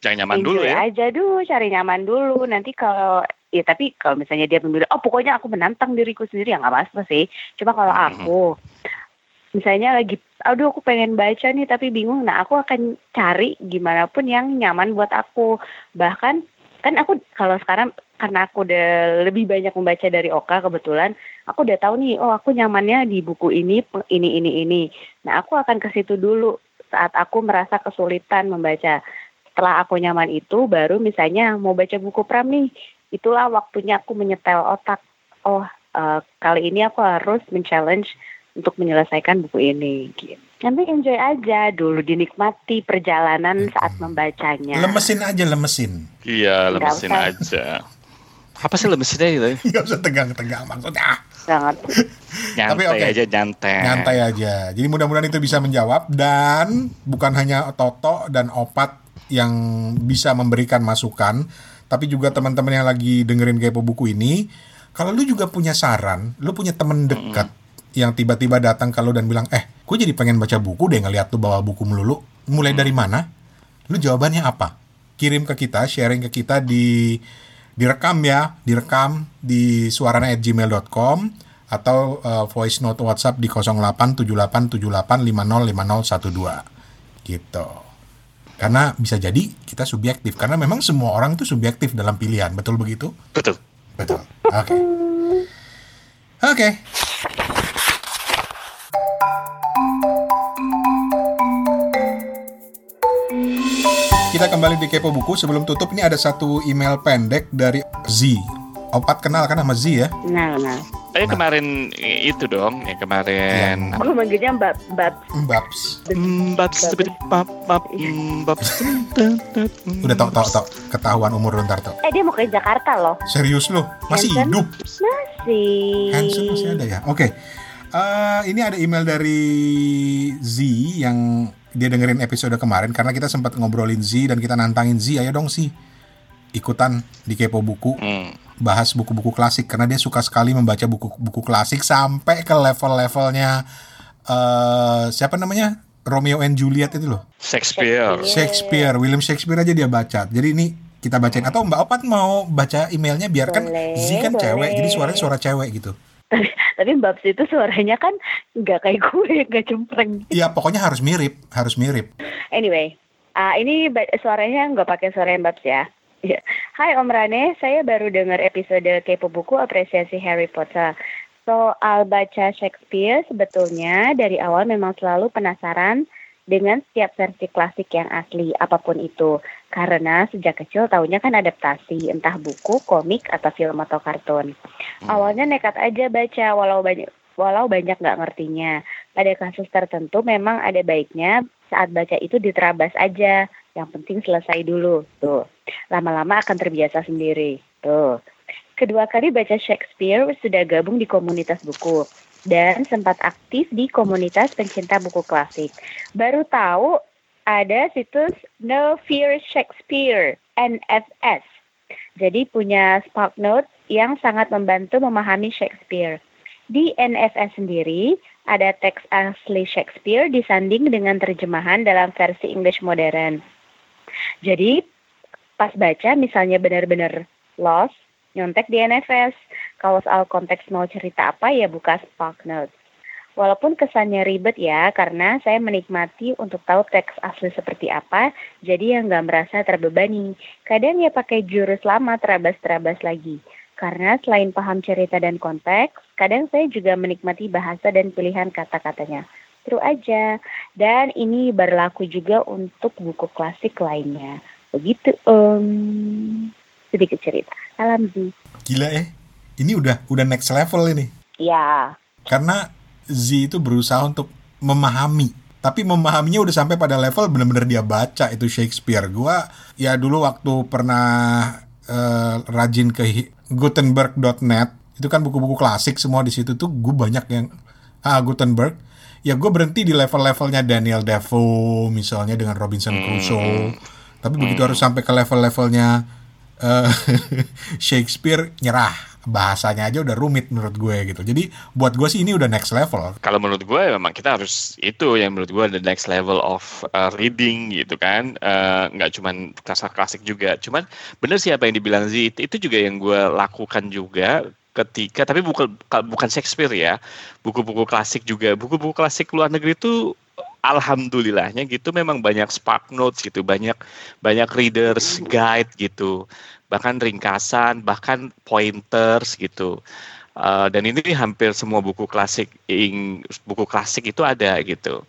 Yang nyaman dulu ya. aja dulu, cari nyaman dulu. Nanti kalau ya tapi kalau misalnya dia memilih, oh pokoknya aku menantang diriku sendiri ya nggak masalah sih. Cuma kalau Mhm. aku, misalnya lagi, aduh aku pengen baca nih tapi bingung, nah aku akan cari gimana pun yang nyaman buat aku. Bahkan kan aku kalau sekarang karena aku udah lebih banyak membaca dari Oka kebetulan, aku udah tahu nih, oh aku nyamannya di buku ini, ini, ini, ini. Nah aku akan ke situ dulu saat aku merasa kesulitan membaca setelah aku nyaman itu baru misalnya mau baca buku pram nih itulah waktunya aku menyetel otak oh eh, kali ini aku harus men-challenge untuk menyelesaikan buku ini gitu. nanti enjoy aja dulu dinikmati perjalanan saat membacanya Lemesin aja, lemesin. Iya, lemesin aja. Apa sih lemesinnya itu? Nggak usah tegang-tegang maksudnya. sangat Nyantai oke. aja, nyantai. Nyantai aja. Jadi mudah-mudahan itu bisa menjawab dan bukan hanya Toto dan Opat yang bisa memberikan masukan, tapi juga teman-teman yang lagi dengerin kepo buku ini, kalau lu juga punya saran, lu punya temen dekat yang tiba-tiba datang ke lu dan bilang, "Eh, gue jadi pengen baca buku deh ngeliat lu bawa buku melulu." Mulai dari mana? Lu jawabannya apa? Kirim ke kita, sharing ke kita di direkam ya, direkam di suarana@gmail.com atau uh, voice note WhatsApp di 087878505012 gitu. Karena bisa jadi kita subjektif karena memang semua orang itu subjektif dalam pilihan, betul begitu? Betul. Betul. Oke. Oke. Kita kembali di Kepo Buku. Sebelum tutup ini ada satu email pendek dari Z. Opat kenal kan sama Z ya? nah nah Eh kemarin itu dong, ya kemarin aku manggilnya mbak mbak Mbabs. Mbak seperti pap pap mbak Udah tau tau tau ketahuan umur lu ntar tau. eh dia mau ke Jakarta loh Serius lu? Masih Hansen? hidup? masih Hansen masih ada ya? Oke. Eh, ini ada email dari Z yang dia dengerin episode kemarin karena kita sempat ngobrolin Z dan kita nantangin Z, ayo dong sih ikutan di Kepo Buku Hmm. bahas buku-buku klasik karena dia suka sekali membaca buku-buku klasik sampai ke level-levelnya eh siapa namanya Romeo and Juliet itu loh Shakespeare. Shakespeare William Shakespeare aja dia baca jadi ini kita bacain atau Mbak Opat mau baca emailnya biar kan Boleh, Z kan cewek jadi boleh. suaranya suara cewek gitu tapi mbak itu suaranya kan nggak kayak gue nggak cempreng Iya pokoknya harus mirip harus mirip Anyway, ah ini suaranya nggak pakai suara Babs ya. Iya. Hai Om Rane, saya baru dengar episode Kepo Buku Apresiasi Harry Potter. Soal baca Shakespeare sebetulnya dari awal memang selalu penasaran dengan setiap versi klasik yang asli apa pun itu. Karena sejak kecil tahunya kan adaptasi, entah buku, komik, atau film atau kartun. Awalnya nekat aja baca walau banyak walau banyak nggak ngertinya. Pada kasus tertentu memang ada baiknya saat baca itu diterabas aja. Yang penting selesai dulu. Tuh. Lama-lama akan terbiasa sendiri. Tuh. Kedua kali baca Shakespeare sudah gabung di komunitas buku dan sempat aktif di komunitas pencinta buku klasik. Baru tahu ada situs No Fear Shakespeare NFS. Jadi punya Spark Notes yang sangat membantu memahami Shakespeare. Di NFS sendiri, ada teks asli Shakespeare disanding dengan terjemahan dalam versi English modern. Jadi, pas baca misalnya benar-benar lost, nyontek di NFS. Kalau soal konteks mau cerita apa ya buka Spark Notes. Walaupun kesannya ribet ya, karena saya menikmati untuk tahu teks asli seperti apa, jadi yang nggak merasa terbebani. Kadang ya pakai jurus lama terabas-terabas lagi. Karena selain paham cerita dan konteks, kadang saya juga menikmati bahasa dan pilihan kata-katanya. Seru aja. Dan ini berlaku juga untuk buku klasik lainnya. Begitu, Om. Sedikit cerita. Salam gila eh ini udah udah next level ini Ya, karena Z itu berusaha untuk memahami. Tapi memahaminya udah sampai pada level bener-bener dia baca itu Shakespeare. Gua ya dulu waktu pernah eh, rajin ke Gutenberg.net itu kan buku-buku klasik semua di situ tuh gue banyak yang ah Gutenberg. Ya gue berhenti di level-levelnya Daniel Defoe misalnya dengan Robinson Crusoe. tapi begitu harus sampai ke level-levelnya eh, Shakespeare nyerah bahasanya aja udah rumit menurut gue gitu. Jadi buat gue sih ini udah next level. Kalau menurut gue memang kita harus itu yang menurut gue the next level of uh, reading gitu kan, Eh, nggak cuman klasik klasik juga. Cuman bener sih apa yang dibilang Z itu, itu juga yang gue lakukan juga ketika tapi bukan bukan Shakespeare ya, buku-buku klasik juga, buku-buku klasik luar negeri itu alhamdulillahnya gitu memang banyak spark notes gitu, banyak banyak readers guide gitu, bahkan ringkasan, bahkan pointers gitu. Uh, dan ini hampir semua buku klasik ing, buku klasik itu ada gitu.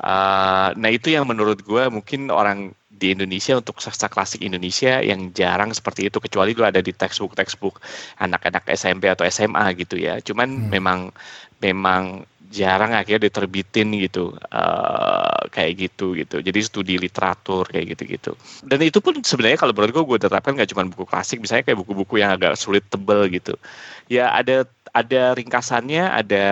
Uh, nah itu yang menurut gue mungkin orang di Indonesia untuk sastra klasik Indonesia yang jarang seperti itu kecuali itu ada di textbook textbook anak-anak SMP atau SMA gitu ya. Cuman Hmm. memang memang jarang akhirnya diterbitin gitu eh, kayak gitu gitu. Jadi studi literatur kayak gitu-gitu. Dan itu pun sebenarnya kalau menurut gue gue terapkan nggak cuma buku klasik, misalnya kayak buku-buku yang agak sulit tebel gitu. Ya ada ada ringkasannya, ada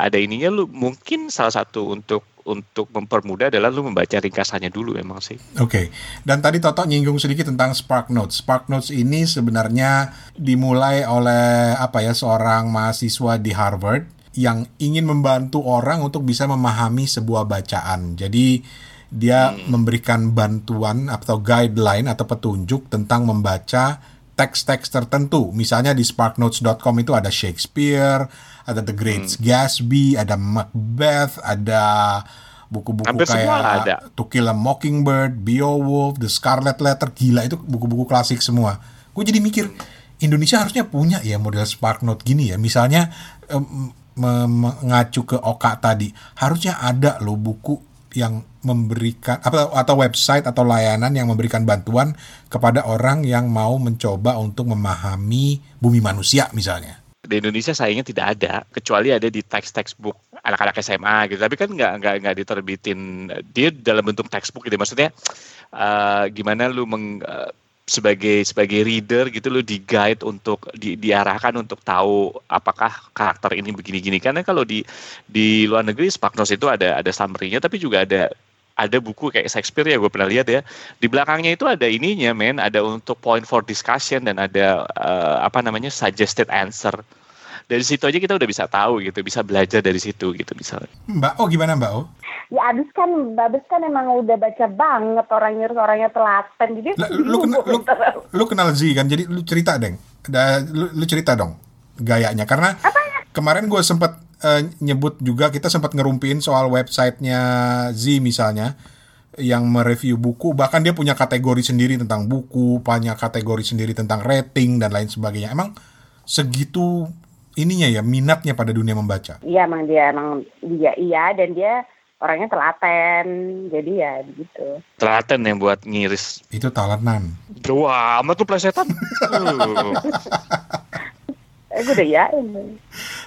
ada ininya lu mungkin salah satu untuk untuk mempermudah adalah lu membaca ringkasannya dulu emang sih. Oke, dan tadi Toto nyinggung sedikit tentang Spark Notes. Spark Notes ini sebenarnya dimulai oleh apa ya seorang mahasiswa di Harvard yang ingin membantu orang untuk bisa memahami sebuah bacaan. Jadi dia memberikan bantuan atau guideline atau petunjuk tentang membaca teks-teks tertentu. Misalnya di sparknotes.com itu ada Shakespeare, ada The Great Gatsby, ada Macbeth, ada buku-buku kayak ada. To Kill a Mockingbird, Beowulf, The Scarlet Letter, gila itu buku-buku klasik semua. Gue jadi mikir Indonesia harusnya punya ya model Spark Note gini ya. Misalnya me- mengacu ke Oka tadi, harusnya ada loh buku yang memberikan apa atau website atau layanan yang memberikan bantuan kepada orang yang mau mencoba untuk memahami bumi manusia misalnya. di Indonesia sayangnya tidak ada kecuali ada di teks textbook anak-anak SMA gitu tapi kan nggak nggak nggak diterbitin dia dalam bentuk textbook gitu maksudnya eh, gimana lu meng eh, sebagai sebagai reader gitu lu di guide untuk di, diarahkan untuk tahu apakah karakter ini begini-gini. Karena kalau di di luar negeri Sparknos itu ada ada summary-nya tapi juga ada ada buku kayak Shakespeare ya gue pernah lihat ya. Di belakangnya itu ada ininya men ada untuk point for discussion dan ada eh, apa namanya suggested answer dari situ aja kita udah bisa tahu gitu bisa belajar dari situ gitu misalnya. Mbak Oh gimana Mbak Oh? Ya abis kan, abis kan emang udah baca banget orangnya orangnya telaten. Jadi aku lu, kena- lu, lu kenal Z kan, jadi lu cerita deng, Da, lu, lu cerita dong gayanya. Karena kemarin gue sempat eh, nyebut juga kita sempat ngerumpiin soal websitenya Z misalnya yang mereview buku. Bahkan dia punya kategori sendiri tentang buku, punya kategori sendiri tentang rating dan lain sebagainya. Emang segitu ininya ya minatnya pada dunia membaca. Iya emang dia emang dia iya dan dia orangnya telaten jadi ya begitu. telaten yang buat ngiris Itu talenan. Wah, amat tuh plesetan. Gue udah yain.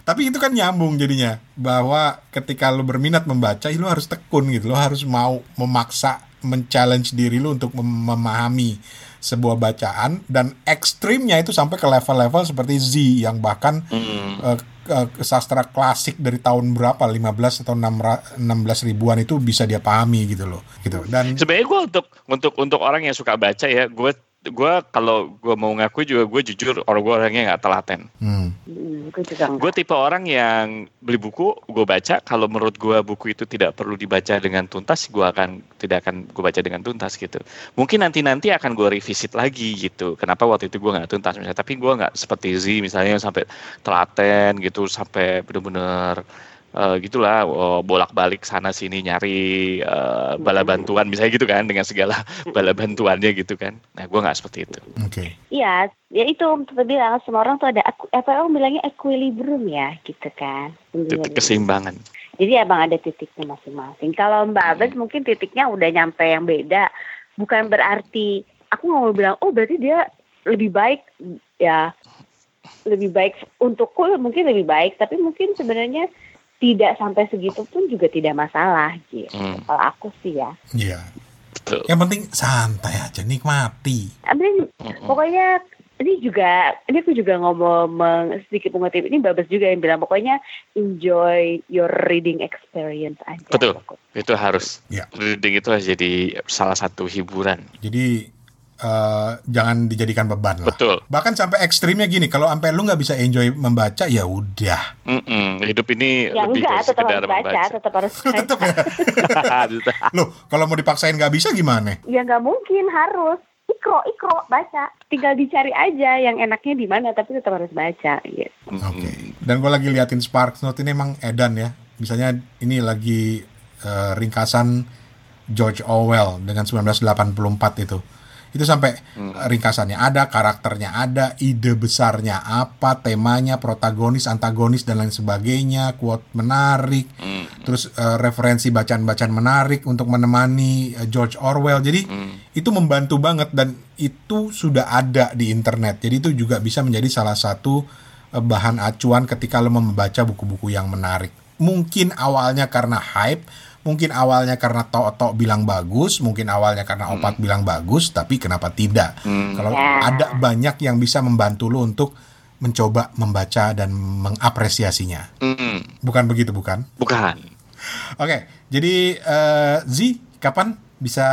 Tapi itu kan nyambung jadinya bahwa ketika lu berminat membaca, lu harus tekun gitu, lu harus mau memaksa men-challenge diri lu untuk mem- memahami sebuah bacaan dan ekstrimnya itu sampai ke level-level seperti Z yang bahkan eh, ke- ke sastra klasik dari tahun berapa 15 atau 6 ra- 16 ribuan itu bisa dia pahami gitu loh gitu. Dan Sebenarnya gue untuk untuk untuk orang yang suka baca ya, gue gue kalau gue mau ngaku juga gue jujur orang gue orangnya nggak telaten. hmm, Hmm, gue tipe orang yang beli buku, gue baca. Kalau menurut gue buku itu tidak perlu dibaca dengan tuntas, gue akan tidak akan gue baca dengan tuntas gitu. Mungkin nanti nanti akan gue revisit lagi gitu. Kenapa waktu itu gue nggak tuntas misalnya? Tapi gue nggak seperti Z misalnya sampai telaten gitu, sampai bener-bener eh, gitulah oh, bolak-balik sana sini nyari eh, bala bantuan misalnya gitu kan dengan segala bala bantuannya gitu kan. Nah gue nggak seperti itu. oke Iya, ya itu seperti bilang semua orang tuh ada aku, apa orang bilangnya equilibrium ya gitu kan. Titik keseimbangan. Jadi abang ada titiknya masing-masing. Kalau Mbak Abes mungkin titiknya udah nyampe yang beda. Bukan berarti aku nggak mau bilang oh berarti dia lebih baik ya lebih baik untukku mungkin lebih baik tapi mungkin sebenarnya tidak sampai segitu pun juga tidak masalah gitu. Hmm. Kalau aku sih ya. iya Betul. Yang penting santai aja, nikmati. Amin. Mm-mm. Pokoknya ini juga, ini aku juga ngomong sedikit mengutip ini Babas juga yang bilang pokoknya enjoy your reading experience aja. Betul. Itu harus. Ya. Reading itu harus jadi salah satu hiburan. Jadi eh, jangan dijadikan beban lah. Betul. Bahkan sampai ekstrimnya gini, kalau sampai lu nggak bisa enjoy membaca, ya udah. Mm-mm. Hidup ini Ya lebih enggak, dari tetap sekedar harus baca, membaca. tetap harus baca. ya. Loh, kalau mau dipaksain nggak bisa gimana? Ya nggak mungkin harus. Ikro, ikro, baca. Tinggal dicari aja yang enaknya di mana, tapi tetap harus baca. Gitu. Mm-mm. Oke. Dan gue lagi liatin Sparks Note ini emang edan ya. Misalnya ini lagi eh, ringkasan George Orwell dengan 1984 itu. Itu sampai eh, ringkasannya ada, karakternya ada, ide besarnya apa, temanya, protagonis, antagonis dan lain sebagainya, quote menarik, Mm. terus eh, referensi bacaan-bacaan menarik untuk menemani eh, George Orwell. Jadi Mm. itu membantu banget dan itu sudah ada di internet. Jadi itu juga bisa menjadi salah satu eh, bahan acuan ketika lo membaca buku-buku yang menarik. Mungkin awalnya karena hype, mungkin awalnya karena Tok bilang bagus, mungkin awalnya karena Opat bilang bagus, tapi kenapa tidak? Hmm. Kalau Ya. ada banyak yang bisa membantu lo untuk mencoba membaca dan mengapresiasinya. Mm. Bukan begitu, bukan? Bukan. Oke, jadi eh, Z, kapan bisa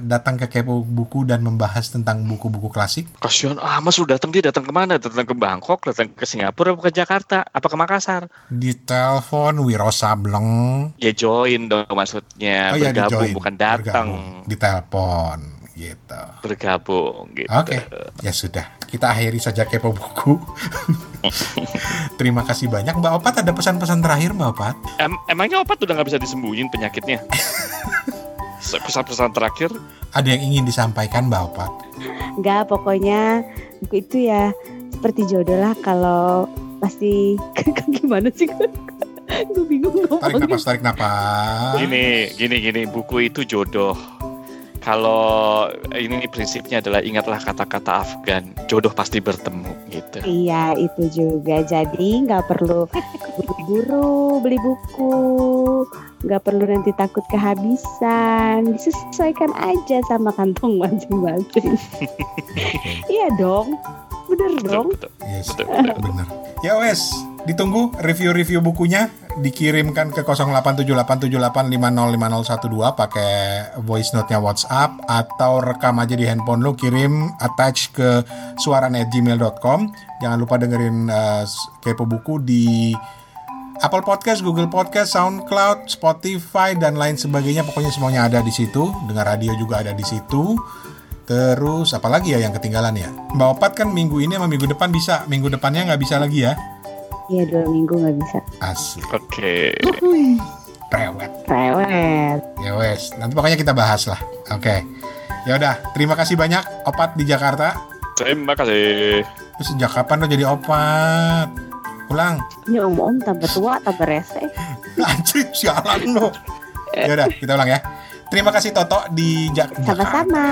datang ke Kepo Buku dan membahas tentang buku-buku klasik? Kasihan ah mas lu datang dia datang ke mana? Datang ke Bangkok, datang ke Singapura, apa ke Jakarta, apa ke Makassar? Di telepon Wiro Sableng. Ya join dong maksudnya Oh iya, bergabung di-join. bukan datang. Bergabung. Di telepon gitu. Bergabung gitu. Oke, ya sudah. Kita akhiri saja Kepo Buku. Terima kasih banyak Mbak Opat. Ada pesan-pesan terakhir Mbak Opat? Em- emangnya opat udah nggak bisa disembunyiin penyakitnya? Pesan-pesan terakhir, Ada yang ingin disampaikan Mbak Opat? Enggak, pokoknya buku itu ya seperti jodoh lah kalau pasti gimana sih gue bingung Tarik ngomongnya. napas, tarik napas. gini, gini, gini, buku itu jodoh. Kalau ini prinsipnya adalah ingatlah kata-kata Afgan, jodoh pasti bertemu gitu. Iya itu juga jadi nggak perlu buru-buru beli buku nggak perlu nanti takut kehabisan. Disesuaikan aja sama kantong masing-masing iya dong. Bener dong. Betul, betul, Yes, betul, betul. bener. Ya wes, ditunggu review-review bukunya. Dikirimkan ke 087878505012 pakai voice note-nya WhatsApp atau rekam aja di handphone lo kirim attach ke suara@gmail.com. Jangan lupa dengerin eh, Kepo Buku di Apple Podcast, Google Podcast, SoundCloud, Spotify dan lain sebagainya. Pokoknya semuanya ada di situ. Dengar radio juga ada di situ. Terus apalagi ya yang ketinggalan ya? Mbak Opat kan minggu ini sama minggu depan bisa. Minggu depannya nggak bisa lagi ya? iya dua minggu nggak bisa Asik. Oke. Prewet. rewet Ya wes. Nanti pokoknya kita bahas lah. Oke. Ya udah. Terima kasih banyak Opat di Jakarta. Terima kasih. Terus sejak kapan lo jadi Opat? Ulang. ini om om tambah tua tambah rese Anjir, sialan lo. Ya udah, kita ulang ya. Terima kasih Toto di Jak- Jakarta. sama-sama